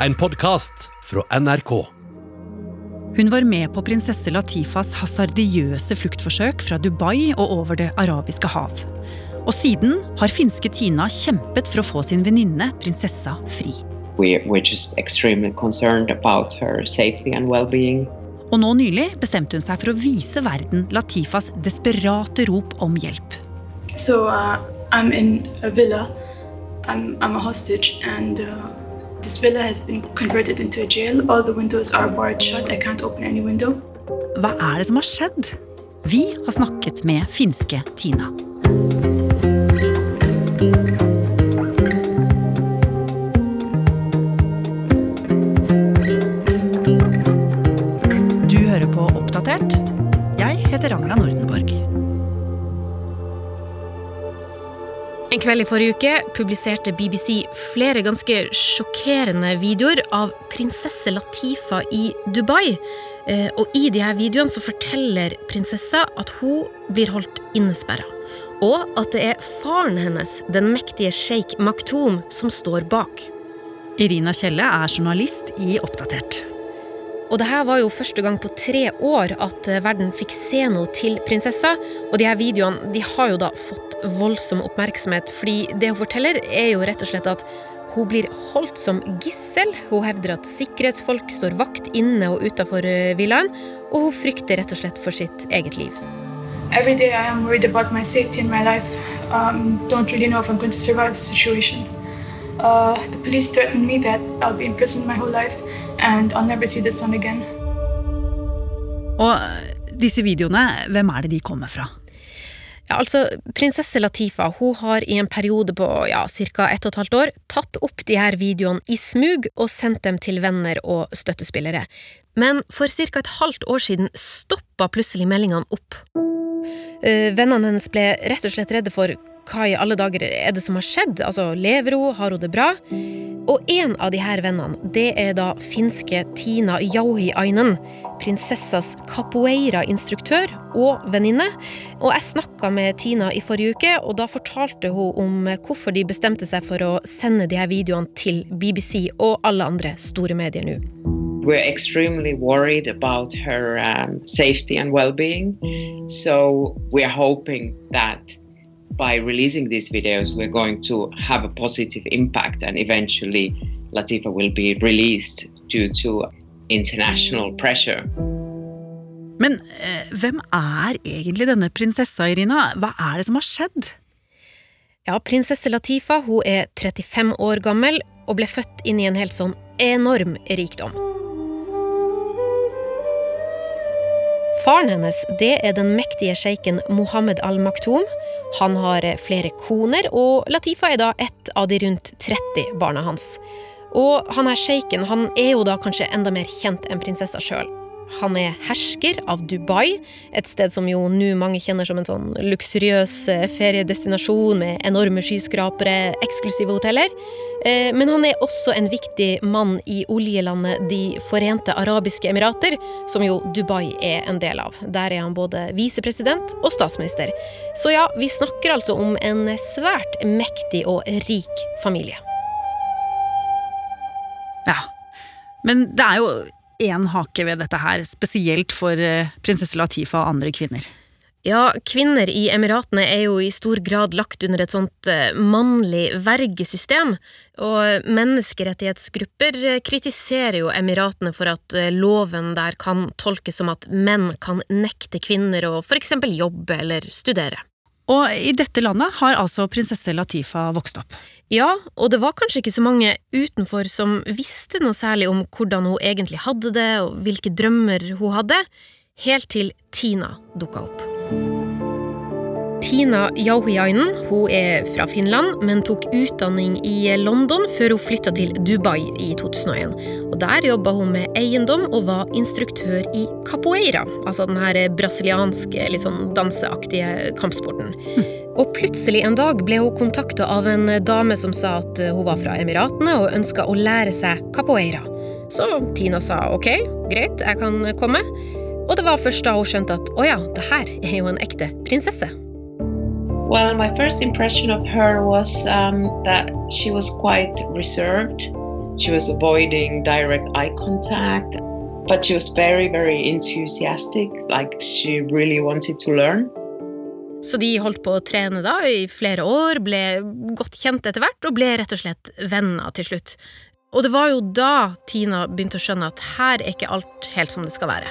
en podkast fra NRK. Hun var med på prinsesse Latifas hasardiøse fluktforsøk fra Dubai og over det arabiske hav. Og siden har finske Tina kjempet for å få sin venninne prinsessa fri. We, we're just extremely concerned about her safety and well-being. Og nå nylig bestemte hun seg for å vise verden Latifas desperate rop om hjelp. So uh, I'm in a villa. I'm, I'm a hostage, and uh, this villa has been converted into a jail. All the windows are barred shut. I can't open any window. Hva er det som har skjedd? Vi har snakket med finske Tina. Kveld i forrige uke publiserte BBC flere ganske sjokkerende videoer av prinsesse Latifa i Dubai. Eh, Og i de her videoene så forteller prinsessa at hun blir holdt innesperra. Og at det er faren hennes, den mektige sjeik Maktoum, som står bak. Irina Kjelle er journalist i Oppdatert. Og det her var jo første gang på tre år at eh, verden fikk se noe til prinsessa. Og de her videoene de har jo da fått voldsom oppmerksomhet, fordi det hun forteller, er jo rett og slett at hun blir holdt som gissel. Hun hevder at sikkerhetsfolk står vakt inne og utafor villaen, og hun frykter rett og slett for sitt eget liv. Every day I am worried about my safety and my life. Um, don't really know if I'm going to survive the situation. Uh, the police threatened me that I'll be imprisoned my whole life and I'll never see the sun again. Og eh, disse videoene, hvem er det de kommer fra? Ja, altså, Prinsesse Latifa hun har i en periode på ja, ca. ett og et halvt år tatt opp de her videoene i smug og sendt dem til venner og støttespillere. Men for ca. et halvt år siden stoppa plutselig meldingene opp. Eh, vennene hennes ble rett og slett redde for hva i alle dager er det som har skjedd? Altså, Lever hun? Har hun det bra? Og en av de her vennene, det er da finske Tina Jauhiainen. Prinsessas capoeira-instruktør og venninne. Og jeg snakka med Tina i forrige uke, og da fortalte hun om hvorfor de bestemte seg for å sende de her videoene til BBC og alle andre store medier nå. We're extremely worried about her um, safety and well-being. So we're hoping that by releasing these videos, we're going to have a positive impact, and eventually, Latifa will be released due to international pressure. Men eh, hvem er egentlig denne prinsessa, Irina? Hva er det som har skjedd? Ja, prinsesse Latifa hun er 35 år gammel og ble født inn i en helt sånn enorm rikdom. Faren hennes det er den mektige sjeiken Mohammed al-Maktoum. Han har flere koner, og Latifa er da ett av de rundt 30 barna hans. Og han her sjeiken han er jo da kanskje enda mer kjent enn prinsessa sjøl. Han er hersker av Dubai, et sted som jo nå mange kjenner som en sånn luksuriøs eh, feriedestinasjon med enorme skyskrapere, eksklusive hoteller. Eh, Men han er også en viktig mann i oljelandet De forente arabiske emirater, som jo Dubai er en del av. Der er han både visepresident og statsminister. Så ja, vi snakker altså om en svært mektig og rik familie. Ja, men det er jo én hake ved dette her, spesielt for eh, prinsesse Latifa og andre kvinner. Ja, kvinner i Emiratene er jo i stor grad lagt under et sånt eh, mannlig vergesystem, og menneskerettighetsgrupper eh, kritiserer jo Emiratene for at loven der kan tolkes som at menn kan nekte kvinner å for eksempel jobbe eller studere. Og i dette landet har altså prinsesse Latifa vokst opp. Ja, og det var kanskje ikke så mange utenfor som visste noe særlig om hvordan hun egentlig hadde det, og hvilke drømmer hun hadde, helt til Tina dukka opp. Tina Jauhiainen hun er fra Finland, men tok utdanning i London før hun flytta til Dubai i 2001. Og Der jobba hun med eiendom og var instruktør i capoeira, altså den her brasilianske, litt sånn danseaktige kampsporten. Og plutselig en dag ble hun kontakta av en dame som sa at hun var fra Emiratene og ønska å lære seg capoeira. Så Tina sa ok, greit, jeg kan komme. Og det var først da hun skjønte at å ja, det her er jo en ekte prinsesse. Well, my first impression of her was um, that she was quite reserved She was avoiding direct eye contact, but she was very, very enthusiastic. Like she really wanted to learn. Så de holdt på å trene da i flere år, ble godt kjent etter hvert, og ble rett og slett venner til slutt. Og det var jo da Tina begynte å skjønne at her er ikke alt helt som det skal være.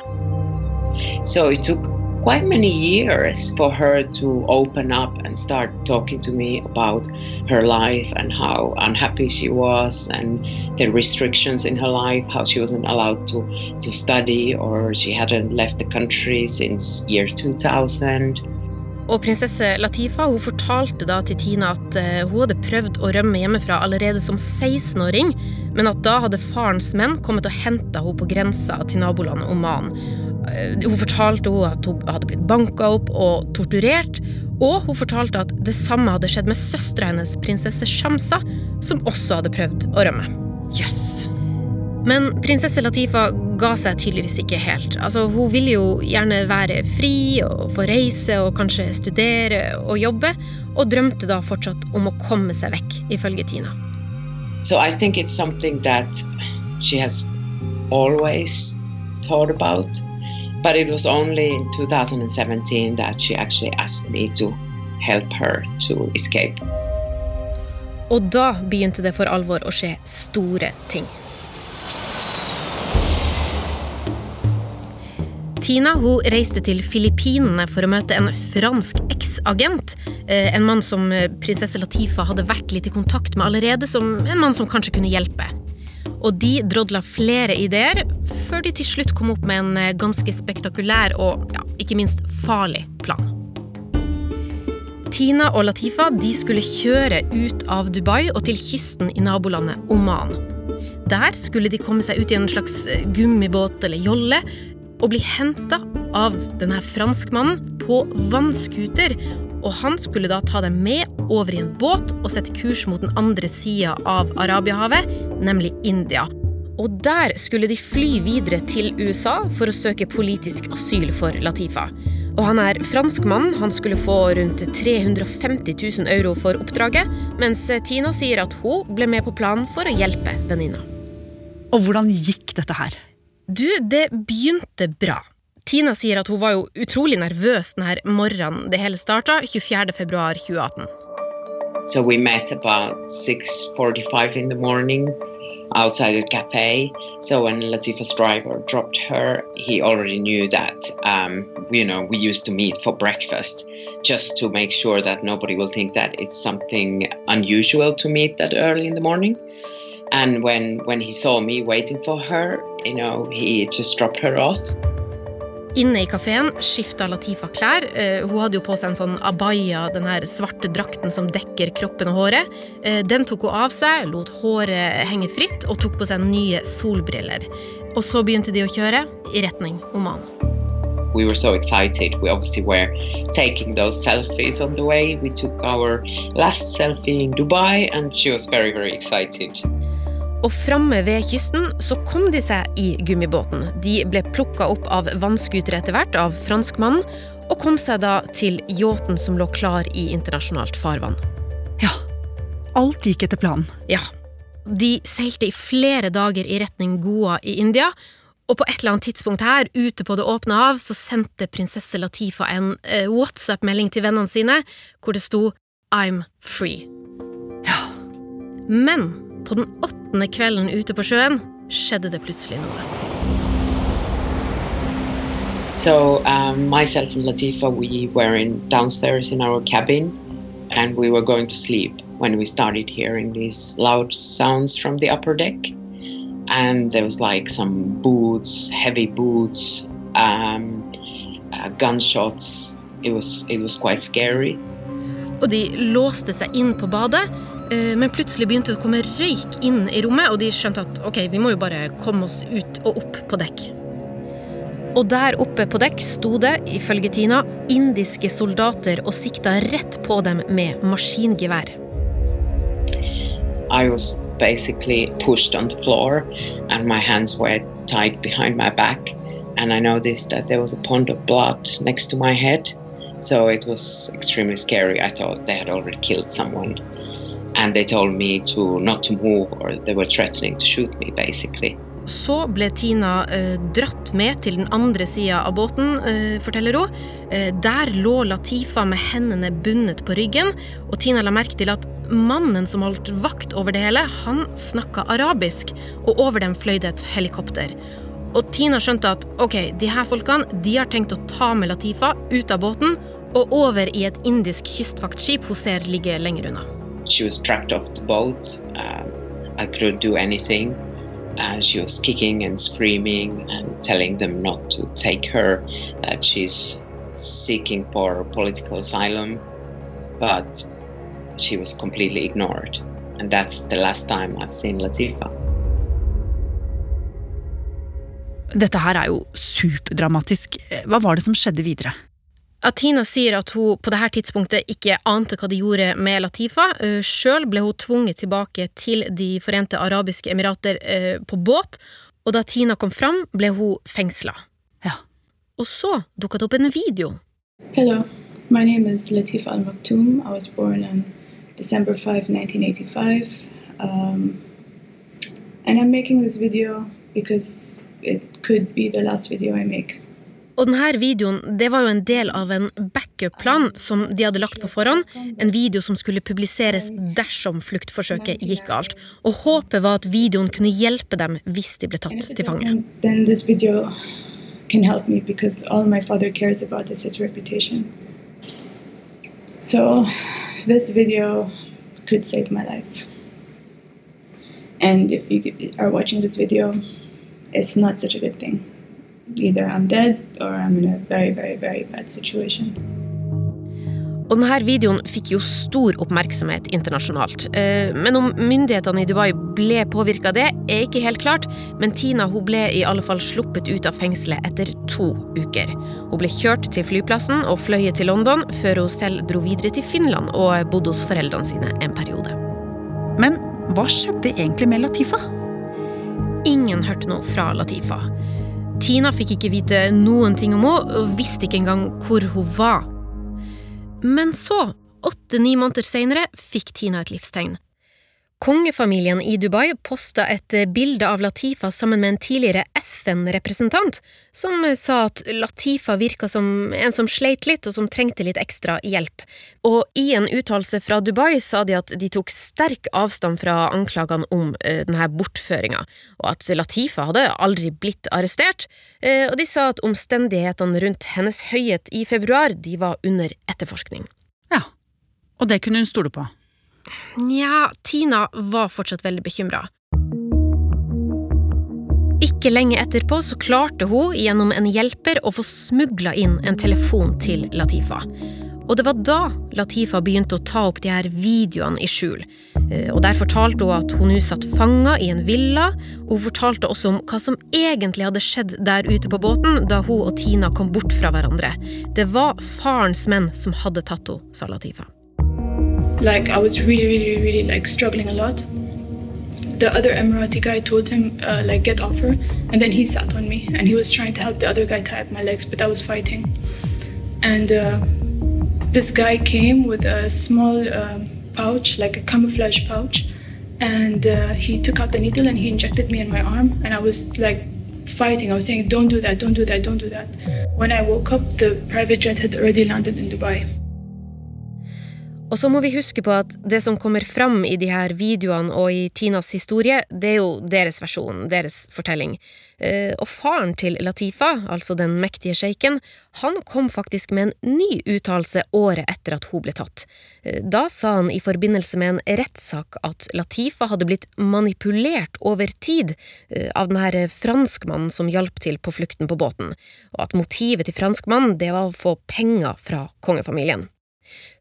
So it took quite many years for her to open up and start talking to me about her life and how unhappy she was and the restrictions in her life, how she wasn't allowed to, to study or she hadn't left the country since year 2000. Og prinsesse Latifa hun fortalte da til Tina at uh, hun hadde prøvd å rømme hjemmefra allerede som 16-åring, men at da hadde farens menn kommet og henta henne på grensa til nabolandet Oman. Uh, hun fortalte hun at hun hadde blitt banka opp og torturert, og hun fortalte at det samme hadde skjedd med søstera hennes, prinsesse Shamsa, som også hadde prøvd å rømme. Jøss. Yes. Men prinsesse Latifa ga seg tydeligvis ikke helt. Altså, hun ville jo gjerne være fri og få reise og kanskje studere og jobbe, og drømte da fortsatt om å komme seg vekk, ifølge Tina. So I think it's something that she has always thought about, but it was only in 2017 that she actually asked me to help her to escape. Og da begynte det for alvor å skje store ting. Tina hun reiste til Filippinene for å møte en fransk eksagent. Eh, en mann som eh, prinsesse Latifa hadde vært litt i kontakt med allerede, som en mann som kanskje kunne hjelpe. Og de drodla flere ideer, før de til slutt kom opp med en eh, ganske spektakulær og ja, ikke minst farlig plan. Tina og Latifa de skulle kjøre ut av Dubai og til kysten i nabolandet Oman. Der skulle de komme seg ut i en slags gummibåt eller jolle og bli henta av denne franskmannen på vannskuter. Og han skulle da ta dem med over i en båt og sette kurs mot den andre sida av Arabiahavet, nemlig India. Og der skulle de fly videre til USA for å søke politisk asyl for Latifa. Og han er franskmann, han skulle få rundt 350 000 euro for oppdraget, mens Tina sier at hun ble med på planen for å hjelpe venninna. Og hvordan gikk dette her? Du, det begynte bra. Tina sier at hun var jo utrolig nervøs denne morgenen det hele starta, 24.2.2018. So we met about 6.45 in the morning outside a cafe. So when Latifa's driver dropped her, he already knew that, um, you know, we used to meet for breakfast just to make sure that nobody will think that it's something unusual to meet that early in the morning. And when, when he saw me waiting for her, you know, he just dropped her off. Inne i kafeen skifta Latifa klær. Uh, hun hadde jo på seg en sånn abaya, den her svarte drakten som dekker kroppen og håret. Uh, den tok hun av seg, lot håret henge fritt og tok på seg nye solbriller. Og så begynte de å kjøre i retning Oman. We were so excited. We obviously were taking those selfies on the way. We took our last selfie in Dubai, and she was very, very excited. Og framme ved kysten så kom de seg i gummibåten. De ble plukka opp av vannskutere etter hvert, av franskmannen, og kom seg da til yachten som lå klar i internasjonalt farvann. Ja, alt gikk etter planen. Ja. De seilte i flere dager i retning Goa i India, og på et eller annet tidspunkt her, ute på det åpne hav, så sendte prinsesse Latifa en eh, WhatsApp-melding til vennene sine hvor det sto I'm free. Ja. Men på den åttende kvelden ute på sjøen skjedde det plutselig noe. So um, myself and Latifa, we were in downstairs in our cabin, and we were going to sleep when we started hearing these loud sounds from the upper deck, and there was like some boots, heavy boots, um, uh, gunshots. It was it was quite scary. Og de låste seg inn på badet, men plutselig begynte det å komme røyk inn i rommet, og de skjønte at ok, vi må jo bare komme oss ut og opp på dekk. Og der oppe på dekk sto det, ifølge Tina, indiske soldater og sikta rett på dem med maskingevær. I was basically pushed on the floor, and my hands were tied behind my back. And I noticed that there was a pond of blood next to my head. So it was extremely scary. I thought they had already killed someone. And they told me to not to move, or they were threatening to shoot me, basically. Så ble Tina eh, dratt med til den andre sida av båten, eh, forteller hun. Eh, der lå Latifa med hendene bundet på ryggen, og Tina la merke til at mannen som holdt vakt over det hele, han snakka arabisk, og over dem fløy det et helikopter. Og Tina skjønte at ok, de her folkene de har tenkt å ta med Latifa ut av båten og over i et indisk kystvaktskip hun ser ligge lenger unna. She was trapped off the boat. Um, I couldn't do anything. And she was kicking and screaming and telling them not to take her, that she's seeking for political asylum. But she was completely ignored. And that's the last time I've seen Latifa. Dette her er jo superdramatisk. Hva var det som skjedde videre? Atina sier at hun på dette tidspunktet ikke ante hva de gjorde med Latifa. Eh, Sjøl ble hun tvunget tilbake til De forente arabiske emirater eh, på båt, og da Tina kom fram, ble hun fengsla. Ja. Og så dukka det opp en video. Hello, my name is Latifa Al Maktoum. I was born on December 5, 1985. Um, and I'm making this video because it could be the last video I make. Og denne videoen det var jo en del av en backup-plan som de hadde lagt på forhånd. En video som skulle publiseres dersom fluktforsøket gikk galt. Og håpet var at videoen kunne hjelpe dem hvis de ble tatt til fange. So this video could save my life. And if you are watching this video, it's not such a good thing. Either I'm dead or I'm in a very, very, very bad situation. Og denne videoen fikk jo stor oppmerksomhet internasjonalt. Eh, Men om myndighetene i Dubai ble påvirka av det, er ikke helt klart. Men Tina hun ble i alle fall sluppet ut av fengselet etter to uker. Hun ble kjørt til flyplassen og fløyet til London, før hun selv dro videre til Finland og bodde hos foreldrene sine en periode. Men hva skjedde egentlig med Latifa? Ingen hørte noe fra Latifa. Tina fikk ikke vite noen ting om henne, og visste ikke engang hvor hun var. Men så, åtte-ni måneder senere, fikk Tina et livstegn. Kongefamilien i Dubai posta et bilde av Latifa sammen med en tidligere FN-representant, som sa at Latifa virka som en som sleit litt og som trengte litt ekstra hjelp. Og i en uttalelse fra Dubai sa de at de tok sterk avstand fra anklagene om eh, denne bortføringa, og at Latifa hadde aldri blitt arrestert, eh, og de sa at omstendighetene rundt hennes høyhet i februar de var under etterforskning. Ja, og det kunne hun stole på. Nja, Tina var fortsatt veldig bekymra. Ikke lenge etterpå så klarte hun gjennom en hjelper å få smugla inn en telefon til Latifa. Og det var da Latifa begynte å ta opp de her videoene i skjul. Eh, Og Der fortalte hun at hun nå satt fanga i en villa. Hun fortalte også om hva som egentlig hadde skjedd der ute på båten da hun og Tina kom bort fra hverandre. Det var farens menn som hadde tatt henne, sa Latifa. Like I was really, really, really like struggling a lot. The other Emirati guy told him uh, like get off her, and then he sat on me and he was trying to help the other guy tie up my legs, but I was fighting. And uh, this guy came with a small um, pouch, like a camouflage pouch, and uh, he took out the needle and he injected me in my arm, and I was like fighting. I was saying, "Don't do that! Don't do that! Don't do that!" When I woke up, the private jet had already landed in Dubai. Og så må vi huske på at det som kommer fram i de her videoene og i Tinas historie, det er jo deres versjon, deres fortelling. Eh, Og faren til Latifa, altså den mektige sjeiken, han kom faktisk med en ny uttalelse året etter at hun ble tatt. Eh, Da sa han i forbindelse med en rettssak at Latifa hadde blitt manipulert over tid eh, av den her franskmannen som hjalp til på flukten på båten, og at motivet til franskmannen det var å få penger fra kongefamilien.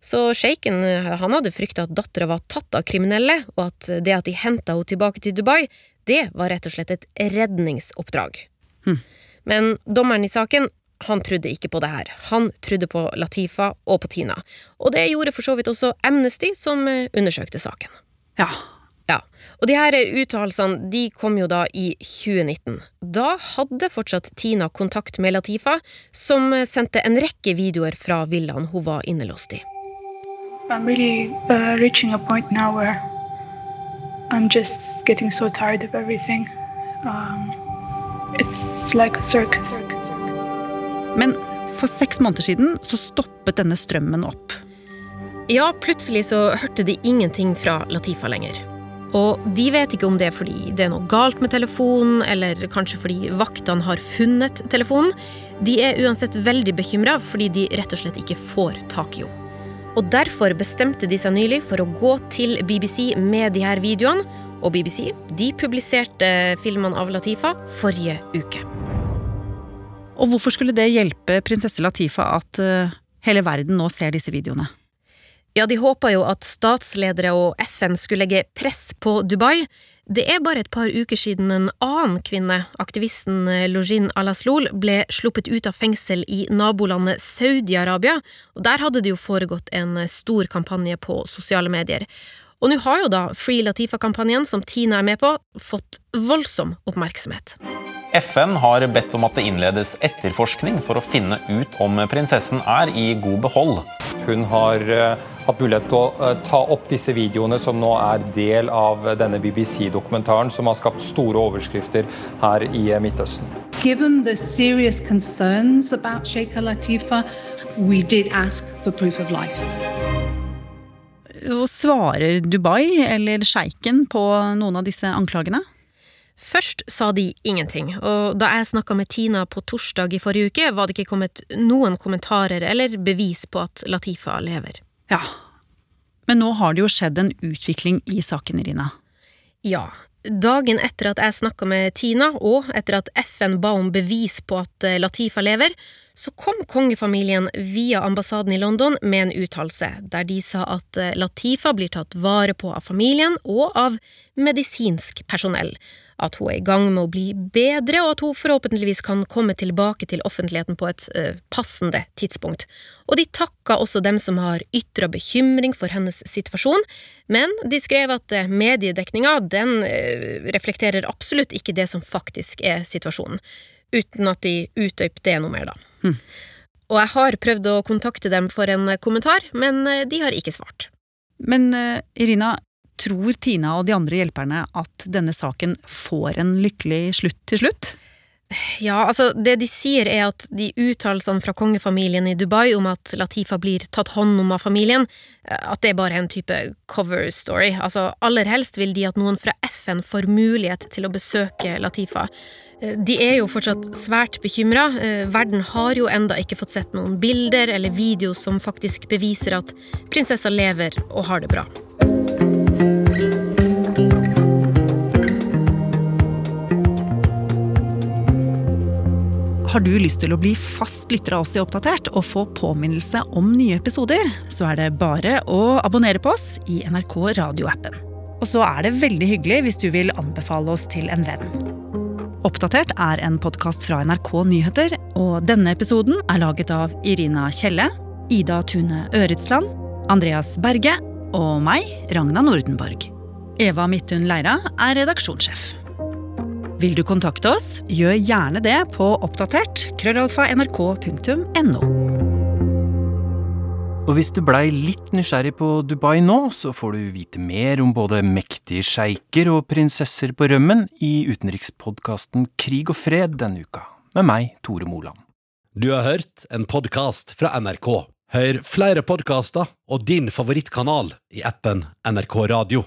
Så sjeiken han hadde frykta at dattera var tatt av kriminelle, og at det at de henta henne tilbake til Dubai, det var rett og slett et redningsoppdrag. Men dommeren i saken, han trodde ikke på det her. Han trodde på Latifa og på Tina. Og det gjorde for så vidt også Amnesty, som eh, undersøkte saken. Ja, Ja, og de her uttalelsene de kom jo da i 2019. Da hadde fortsatt Tina kontakt med Latifa, som sendte en rekke videoer fra villaen hun var innelåst i. I'm really uh, reaching a point now where I'm just getting so tired of everything. Um, it's like a circus. Men for seks måneder siden så stoppet denne strømmen opp. Ja, plutselig så hørte de ingenting fra Latifa lenger. Og de vet ikke om det er fordi det er noe galt med telefonen, eller kanskje fordi vaktene har funnet telefonen. De er uansett veldig bekymra fordi de rett og slett ikke får tak i henne. Og Derfor bestemte de seg nylig for å gå til BBC med de her videoene. Og BBC de publiserte filmene av Latifa forrige uke. Og hvorfor skulle det hjelpe prinsesse Latifa at uh, hele verden nå ser disse videoene? Ja, de håpa jo at statsledere og FN skulle legge press på Dubai. Det er bare et par uker siden en annen kvinne, aktivisten Lojin Alaslol, ble sluppet ut av fengsel i nabolandet Saudi-Arabia, og der hadde det jo foregått en stor kampanje på sosiale medier. Og nå har jo da Free Latifa-kampanjen, som Tina er med på, fått voldsom oppmerksomhet. FN har bedt om at det innledes etterforskning for å finne ut om prinsessen er i god behold. Hun har uh, hatt mulighet til å uh, ta opp disse videoene som nå er del av denne BBC-dokumentaren som har skapt store overskrifter her i uh, Midtøsten. Given the serious concerns about Sheikh Latifa, we did ask for proof of life. Og svarer Dubai eller sjeiken på noen av disse anklagene? Først sa de ingenting, og da jeg snakka med Tina på torsdag i forrige uke, var det ikke kommet noen kommentarer eller bevis på at Latifa lever. Ja, men nå har det jo skjedd en utvikling i saken, Irina. Ja. Dagen etter at jeg snakka med Tina, og etter at FN ba om bevis på at eh, Latifa lever, så kom kongefamilien via ambassaden i London med en uttalelse der de sa at eh, Latifa blir tatt vare på av familien og av medisinsk personell, at hun er i gang med å bli bedre, og at hun forhåpentligvis kan komme tilbake til offentligheten på et uh, passende tidspunkt. Og de takka også dem som har ytra bekymring for hennes situasjon, men de skrev at uh, mediedekninga den uh, reflekterer absolutt ikke det som faktisk er situasjonen, uten at de utdyper det noe mer, da. Mm. Og jeg har prøvd å kontakte dem for en kommentar, men de har ikke svart. Men Irina, Tror Tina og de andre hjelperne at denne saken får en lykkelig slutt til slutt? Ja, altså, det de sier er at de uttalelsene fra kongefamilien i Dubai om at Latifa blir tatt hånd om av familien, at det er bare en type cover story. Altså, aller helst vil de at noen fra FN får mulighet til å besøke Latifa. De er jo fortsatt svært bekymra. Verden har jo enda ikke fått sett noen bilder eller videoer som faktisk beviser at prinsessa lever og har det bra. Har du lyst til å bli fast lytter av oss i Oppdatert og få påminnelse om nye episoder, så er det bare å abonnere på oss i NRK radioappen. Og så er det veldig hyggelig hvis du vil anbefale oss til en venn. Oppdatert er en podkast fra NRK Nyheter, og denne episoden er laget av Irina Kjelle, Ida Tune Øretsland, Andreas Berge og meg, Ragna Nordenborg. Eva Midthun Leira er redaksjonssjef. Vil du kontakte oss, gjør gjerne det på oppdatert krøllalfa nrk.no. Og hvis du blei litt nysgjerrig på Dubai nå, så får du vite mer om både mektige sjeiker og prinsesser på rømmen i utenrikspodkasten Krig og fred denne uka, med meg, Tore Moland. Du har hørt en podkast fra NRK. Hør flere podkaster og din favorittkanal i appen NRK Radio.